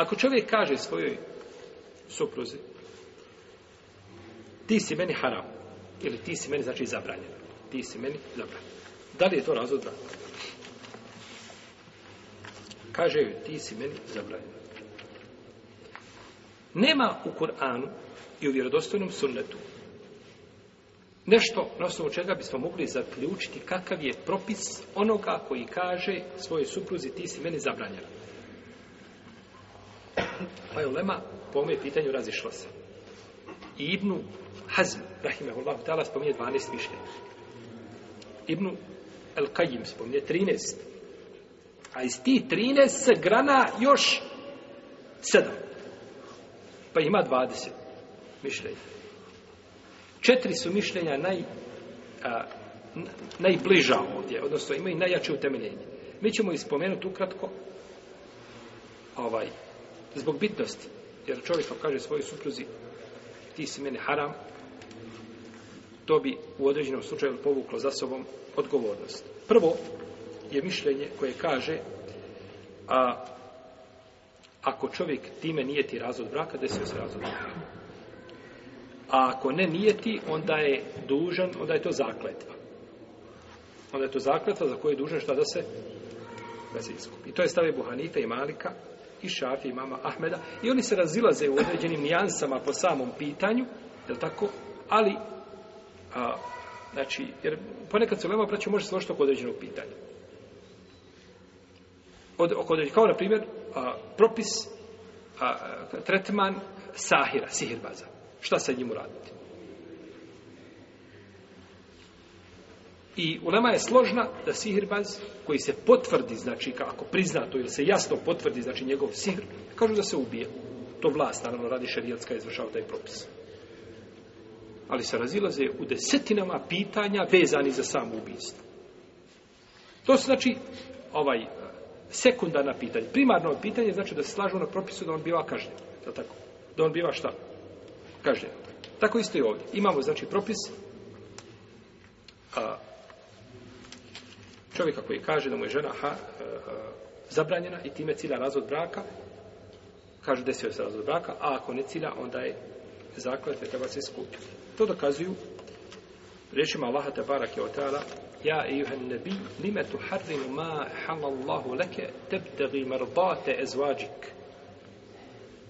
Ako čovjek kaže svojoj supruzi, ti si meni haram, ili ti si meni znači zabranjen, ti si meni zabranjen. Da li je to razlog Kaže joj, ti si meni zabranjen. Nema u Kur'anu i u vjerodostojnom sunnetu nešto na osnovu čega bismo mogli zaključiti kakav je propis onoga koji kaže svojoj supruzi ti si meni zabranjen pa je lema po ovome pitanju razišla se. I Ibnu Hazm, rahimahullah, ta'ala, spominje 12 mišljenja. Ibnu El Qajim spominje 13. A iz tih 13 se grana još 7. Pa ima 20 mišljenja. Četiri su mišljenja naj, a, najbliža ovdje, odnosno imaju najjače utemeljenje. Mi ćemo ih spomenuti ukratko ovaj, Zbog bitnosti. Jer čovjek ako kaže svojoj supruzi ti si mene haram, to bi u određenom slučaju povuklo za sobom odgovornost. Prvo je mišljenje koje kaže a ako čovjek time ti razvod braka, desio se razvod braka. A ako ne ti onda je dužan, onda je to zakletva. Onda je to zakletva za koju je dužan šta da se da I to je stave Buhanita i Malika i Šafi i mama Ahmeda. I oni se razilaze u određenim nijansama po samom pitanju, jel tako? Ali, a, znači, jer ponekad se lema praću može složiti oko određenog pitanja. Od, kao na primjer, a, propis, a, tretman sahira, sihirbaza. Šta se njim uraditi? I ulema je složna da sihirbaz koji se potvrdi, znači ako priznato ili se jasno potvrdi, znači njegov sihr, kažu da se ubije. To vlast, naravno, radi šerijatska izvršava taj propis. Ali se razilaze u desetinama pitanja vezani za samo ubijstvo. To su, znači, ovaj, sekundarna pitanja. Primarno pitanje znači da se slažu na propisu da on biva kažnjen. Da, tako? da on biva šta? Kažnjen. Tako isto i ovdje. Imamo, znači, propis a, čovjeka koji kaže da mu je žena ha, e, e, zabranjena i time cilja razvod braka, kažu desio se razvod braka, a ako ne cilja, onda je zaklet treba se iskupiti. To dokazuju riječima Allaha te je otala Ja i juhan nebi, lime tu harrimu ma halallahu leke tebtegi marbate ezvađik.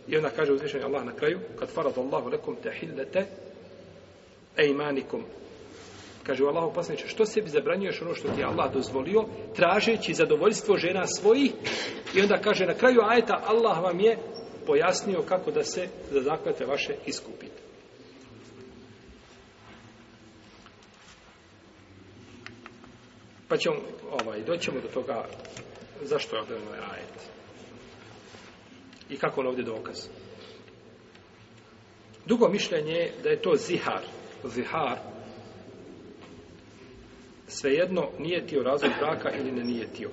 I onda kaže uzvišenje Allah na kraju, kad farad Allahu lekum te hillete ejmanikom, Kaže, Allah poslaniče, što sebi zabranjuješ ono što ti je Allah dozvolio, tražeći zadovoljstvo žena svojih? I onda kaže, na kraju ajeta, Allah vam je pojasnio kako da se za zaklete vaše iskupite. Pa ćemo, ovaj, doćemo do toga zašto je ovaj ajet. I kako on ovdje dokaz. Drugo mišljenje je da je to zihar. Zihar svejedno nije tio razvoj braka ili ne nije tio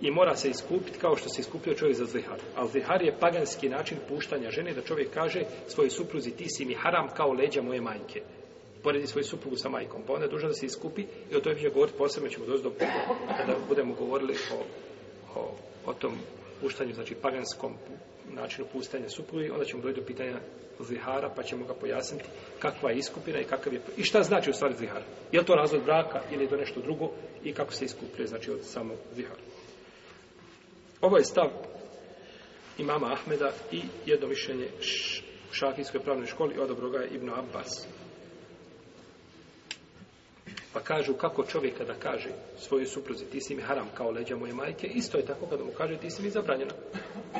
I mora se iskupiti kao što se iskupio čovjek za zihar. al zihar je paganski način puštanja žene da čovjek kaže svojoj supruzi ti si mi haram kao leđa moje majke. Poredi svoju suprugu sa majkom. Pa onda je dužan da se iskupi i o tome više govoriti posebno ćemo doći do kada budemo govorili o, o tom puštanju, znači paganskom načinu puštanja supruge, onda ćemo doći do pitanja zihara, pa ćemo ga pojasniti kakva je iskupina i kakav je... I šta znači u stvari zihar? Je li to razlog braka ili je to nešto drugo i kako se iskupljuje, znači od samog zihara? Ovo je stav imama Ahmeda i jedno mišljenje šafijskoj pravnoj školi odobroga ga je Ibn Abbas. Pa kažu kako čovjek kada kaže svojoj supruzi ti si mi haram kao leđa moje majke, isto je tako kada mu kaže ti si mi zabranjena.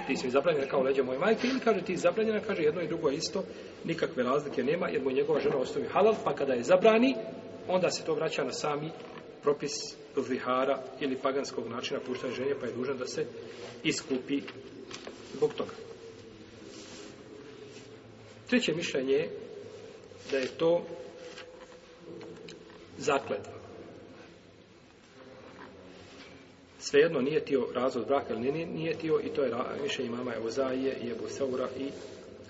Ti si mi zabranjena kao leđa moje majke ili kaže ti si zabranjena, kaže jedno i drugo isto, nikakve razlike nema jer mu njegova žena ostavi halal, pa kada je zabrani, onda se to vraća na sami propis zihara ili paganskog načina puštanja ženje, pa je dužan da se iskupi zbog toga. Treće mišljenje je da je to zakletva. Svejedno nije tio razvod braka ili nije, nije tio i to je više i mama zaije i Ebu Seura i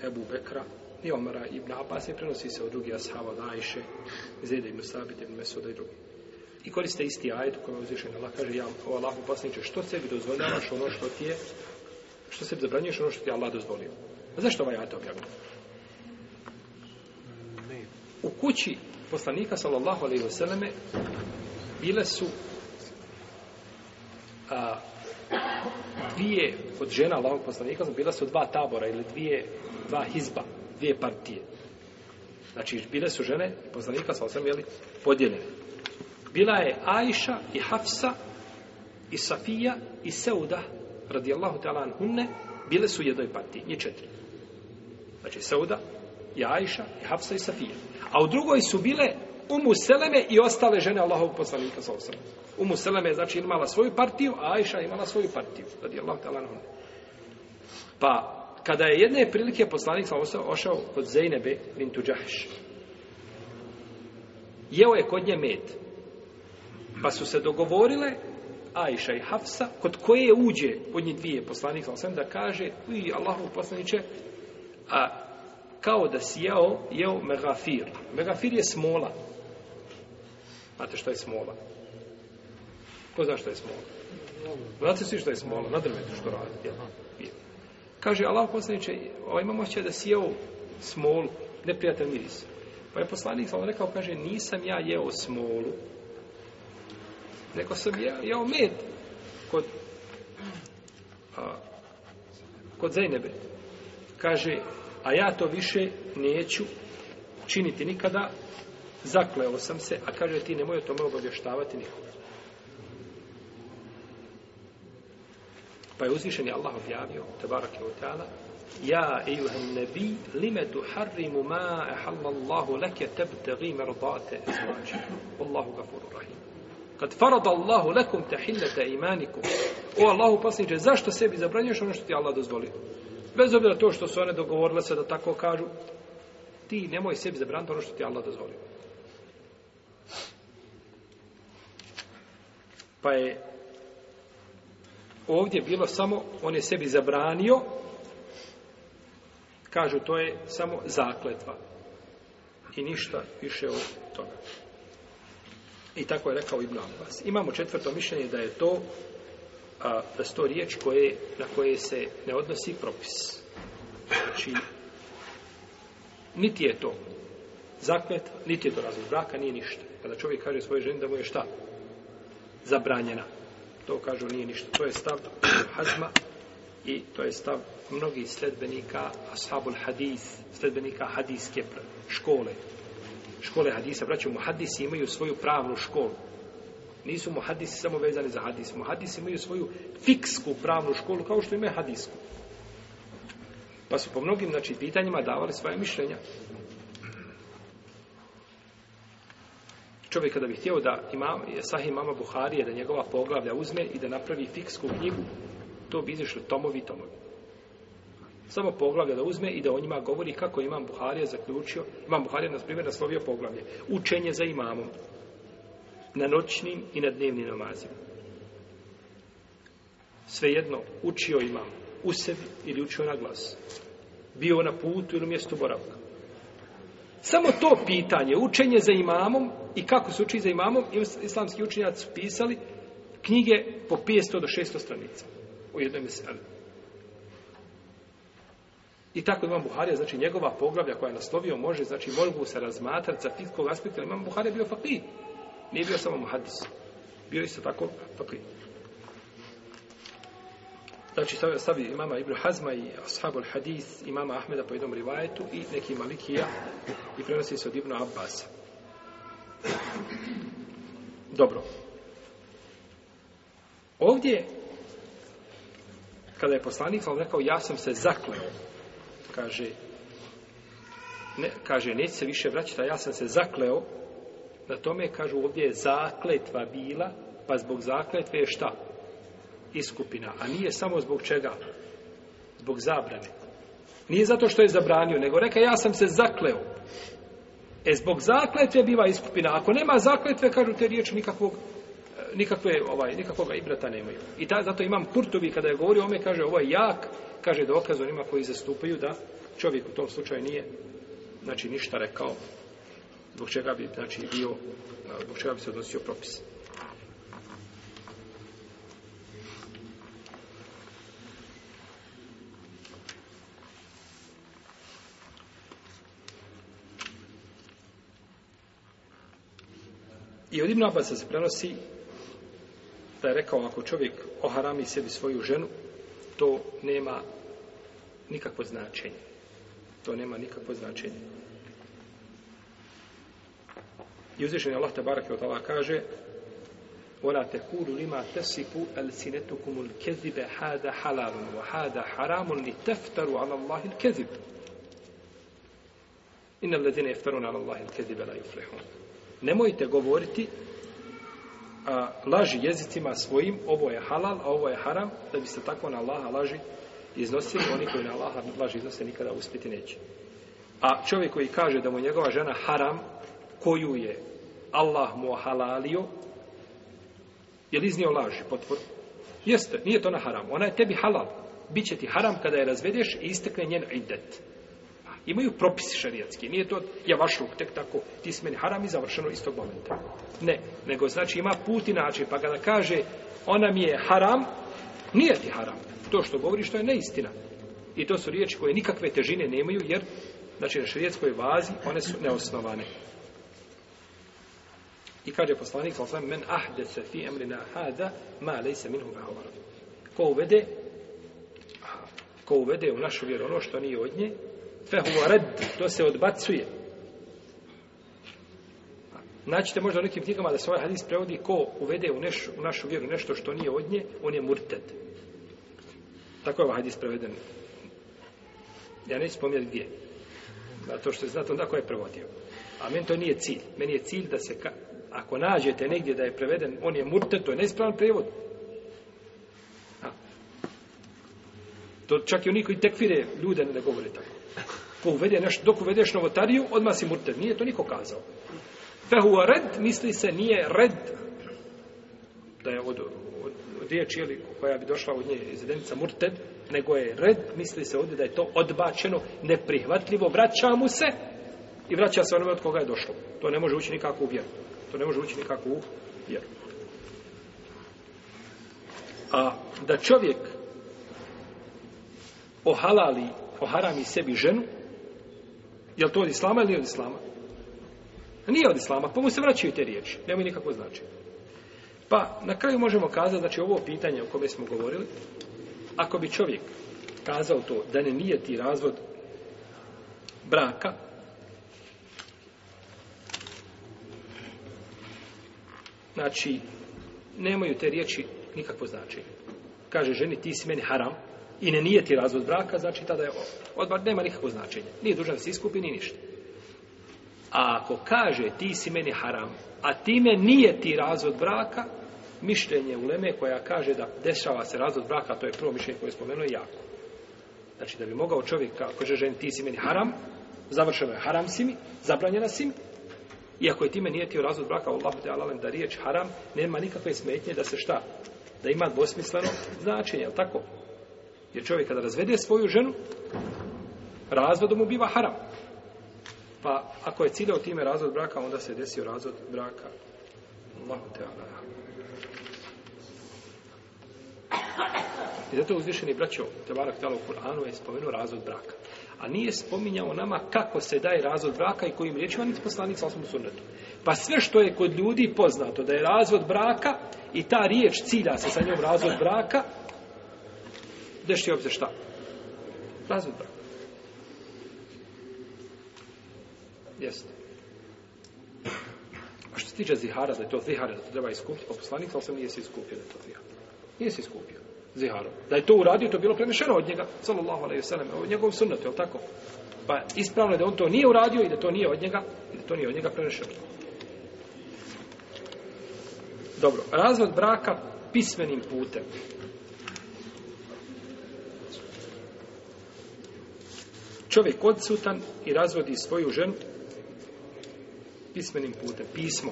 Ebu Bekra i Omara i Abbas i prenosi se od drugih ashaba od Ajše, Zede ibn Sabit ibn Mesuda i drugi. I koriste isti ajet u kojem uzvišen Allah kaže ja o Allahu poslaniče što sebi dozvoljavaš ono što ti je što sebi zabranjuješ ono što ti je Allah dozvolio. A zašto ovaj ajet objavljen? U kući poslanika sallallahu alaihi selleme bile su a, dvije od žena Allahog poslanika bila su dva tabora ili dvije dva hizba, dvije partije. Znači, bile su žene poslanika sa osam, jeli, podijeljene. Bila je Ajša i Hafsa i Safija i Seuda radijallahu ta'ala anhunne bile su u jednoj partiji, nje četiri. Znači, Seuda i Ajša, i Hafsa i Safija. A u drugoj su bile Umu Seleme i ostale žene Allahovog poslanika sa osam. Umu Seleme znači imala svoju partiju, a Ajša imala svoju partiju. Radi Allah Pa, kada je jedne prilike poslanik sa osam ošao kod Zejnebe bintu Džahš, Jeo je kod nje med. Pa su se dogovorile Ajša i Hafsa, kod koje uđe od njih dvije poslanika, sa da kaže, i Allahov poslaniće, a kao da si jeo, jeo megafir. Megafir je smola. Znate što je smola? Ko zna što je smola? Znate svi što je smola? Na drvetu što radi. Kaže, Allah poslaniče, ovaj imam osjećaj da si jeo smolu, neprijatelj miris. Pa je poslanik rekao, kaže, nisam ja jeo smolu, nego sam jeo, jeo med kod, kod Zajnebe. Kaže, a ja to više neću činiti nikada, zakleo sam se, a kaže ti nemoj o tome obavještavati nikoga. Pa je uzvišen je Allah objavio, tabarak je utala, Ja, ejuhan nebi, lime tu harrimu ma ehallallahu leke tebtegi merdate ezvađe. Allahu gafuru rahim. Kad farada Allahu lekum hillete imanikum. O Allahu pasniče, zašto sebi zabranjuješ ono što ti Allah dozvolio? Bez obzira to što su one dogovorile se da tako kažu, ti nemoj sebi zabraniti ono što ti Allah dozvolio. Pa je ovdje bilo samo, on je sebi zabranio, kažu to je samo zakletva i ništa više od toga. I tako je rekao Ibn Abbas. Imamo četvrto mišljenje da je to a, da su to riječ na koje se ne odnosi propis. Znači, niti je to zaklet, niti je to razlog braka, nije ništa. Kada čovjek kaže svojoj ženi da mu je šta? Zabranjena. To kažu nije ništa. To je stav Hazma i to je stav mnogih sledbenika Ashabul Hadis, sledbenika hadijske škole. Škole hadisa, vraćamo, hadisi imaju svoju pravnu školu. Nisu mu hadisi samo vezani za hadis. Mu hadisi imaju svoju fiksku pravnu školu kao što imaju hadisku. Pa su po mnogim znači, pitanjima davali svoje mišljenja. Čovjek kada bi htio da imam, sahih imama Buharije, da njegova poglavlja uzme i da napravi fiksku knjigu, to bi izišlo tomovi tomovi. Samo poglavlja da uzme i da o njima govori kako imam Buharija zaključio, imam Buharija, na primjer, naslovio poglavlje. Učenje za imamom na noćnim i na dnevnim namazima. Svejedno, učio imam u sebi ili učio na glas. Bio na putu ili u mjestu boravka. Samo to pitanje, učenje za imamom i kako se uči za imamom, islamski učenjaci su pisali knjige po 500 do 600 stranica u jednoj meseli. I tako imam Buharija, znači njegova poglavlja koja je naslovio može, znači mogu se razmatrati za pitkog aspekta, imam Buharija bio fakir. Nije bio samo muhadis. Bio isto tako fakir. Znači, stavio, stavi imama Ibn Hazma i ashabul hadis imama Ahmeda po jednom rivajetu i neki malikija i prenosi se od Ibn Abbas. Dobro. Ovdje, kada je poslanik, on rekao, ja sam se zakleo. Kaže, ne, kaže, neće se više vraćati, a ja sam se zakleo na tome, kažu, ovdje je zakletva bila, pa zbog zakletve je šta? Iskupina. A nije samo zbog čega? Zbog zabrane. Nije zato što je zabranio, nego reka ja sam se zakleo. E zbog zakletve biva iskupina. Ako nema zakletve, kažu te riječi nikakvog e, nikakve, ovaj, nikakvoga ibrata nemaju. I ta, zato imam Kurtovi kada je govorio ome, kaže ovo je jak, kaže dokaz onima koji zastupaju da čovjek u tom slučaju nije znači ništa rekao zbog čega bi znači bio zbog čega bi se odnosio propis. I od Ibn se prenosi da je rekao ako čovjek oharami sebi svoju ženu, to nema nikakvo značenje. To nema nikakvo značenje. I uzvišen je Allah tabarak od Allah kaže وَلَا تَكُولُ لِمَا تَسِفُ أَلْسِنَتُكُمُ الْكَذِبَ هَذَا حَلَالٌ وَهَذَا حَرَامٌ Allah عَلَى اللَّهِ Inna إِنَّ الَّذِينَ يَفْتَرُونَ عَلَى اللَّهِ الْكَذِبَ لَا يُفْلِحُونَ Nemojte govoriti a, laži jezicima svojim, ovo je halal, a ovo je haram, da bi se tako na Allaha laži iznosili, oni koji na Allaha laži iznose nikada uspjeti neće. A čovjek koji kaže da mu njegova žena haram, koju je Allah mu halalio, je li iznio laži, potvor? Jeste, nije to na haram. Ona je tebi halal. Biće ti haram kada je razvedeš i istekne njen idet. Imaju propisi šarijatski. Nije to vaš tek tako, ti si meni haram i završeno istog momenta. Ne, nego znači ima put i način. Pa kada kaže, ona mi je haram, nije ti haram. To što govoriš, to je neistina. I to su riječi koje nikakve težine nemaju, jer, znači, na šarijatskoj vazi one su neosnovane. I kaže poslanik sa men ahdese fi emrina hada ma lejse minhu Ko uvede ko uvede u našu vjeru ono što nije od nje, to se odbacuje. Naćete možda u nekim knjigama da se ovaj hadis prevodi ko uvede u, neš, u našu vjeru nešto što nije od nje, on je murted. Tako je ovaj hadis preveden. Ja neću spominjati gdje. Zato što je znato onda ko je prevodio. A meni to nije cilj. Meni je cilj da se ako nađete negdje da je preveden, on je murte, to je neispravan prijevod. To čak i oni koji tekfire ljude ne govore tako. Ko uvede nešto, dok uvedeš novotariju, odmah si murte. Nije to niko kazao. Fehuva red, misli se, nije red. Da je od, od, koja bi došla od nje iz murted, nego je red, misli se ovdje da je to odbačeno, neprihvatljivo, vraća mu se i vraća se onome od koga je došlo. To ne može ući nikako u vjeru ne može ući nikako u vjeru. A da čovjek ohalali, oharami sebi ženu, je li to od islama ili nije od islama? Nije od islama, pa mu se vraćaju te riječi, nema nikakvo znači. Pa, na kraju možemo kazati, znači ovo pitanje o kome smo govorili, ako bi čovjek kazao to da ne nije ti razvod braka, znači, nemaju te riječi nikakvo značenje. Kaže ženi, ti si meni haram i ne nije ti razvod braka, znači tada je Odbar nema nikakvo značenje. Nije dužan da se iskupi, ni ništa. A ako kaže ti si meni haram, a time nije ti razvod braka, mišljenje uleme koja kaže da dešava se razvod braka, to je prvo mišljenje koje je spomenuo jako. Znači da bi mogao čovjek, ako kaže ženi ti si meni haram, završeno je haram si mi, zabranjena si iako je time nijetio razvod braka, Allah te alalem, da riječ haram, nema nikakve smetnje da se šta? Da ima dvosmisleno značenje, jel tako? Jer čovjek kada razvede svoju ženu, razvodom mu biva haram. Pa ako je ciljao time razvod braka, onda se desio razvod braka. Allah te I zato uzvišeni braćo Tebarak Tala u Kur'anu je spomenuo razvod braka a nije spominjao nama kako se daje razvod braka i kojim riječima niti poslanik sa Pa sve što je kod ljudi poznato da je razvod braka i ta riječ cilja se sa njom razvod braka, deši obzir šta? Razvod braka. Jeste. A što se tiče zihara, da je to zihara, da to treba iskupiti, pa poslanik sa nije se iskupio da to zihara. Nije se iskupio ziharom. Da je to uradio, to je bilo prenešeno od njega, sallallahu alaihi sallam, od njegovom sunnatu, je li tako? Pa ispravno je da on to nije uradio i da to nije od njega, i da to nije od njega prenešeno. Dobro, razvod braka pismenim putem. Čovjek odsutan i razvodi svoju ženu pismenim putem, pismo.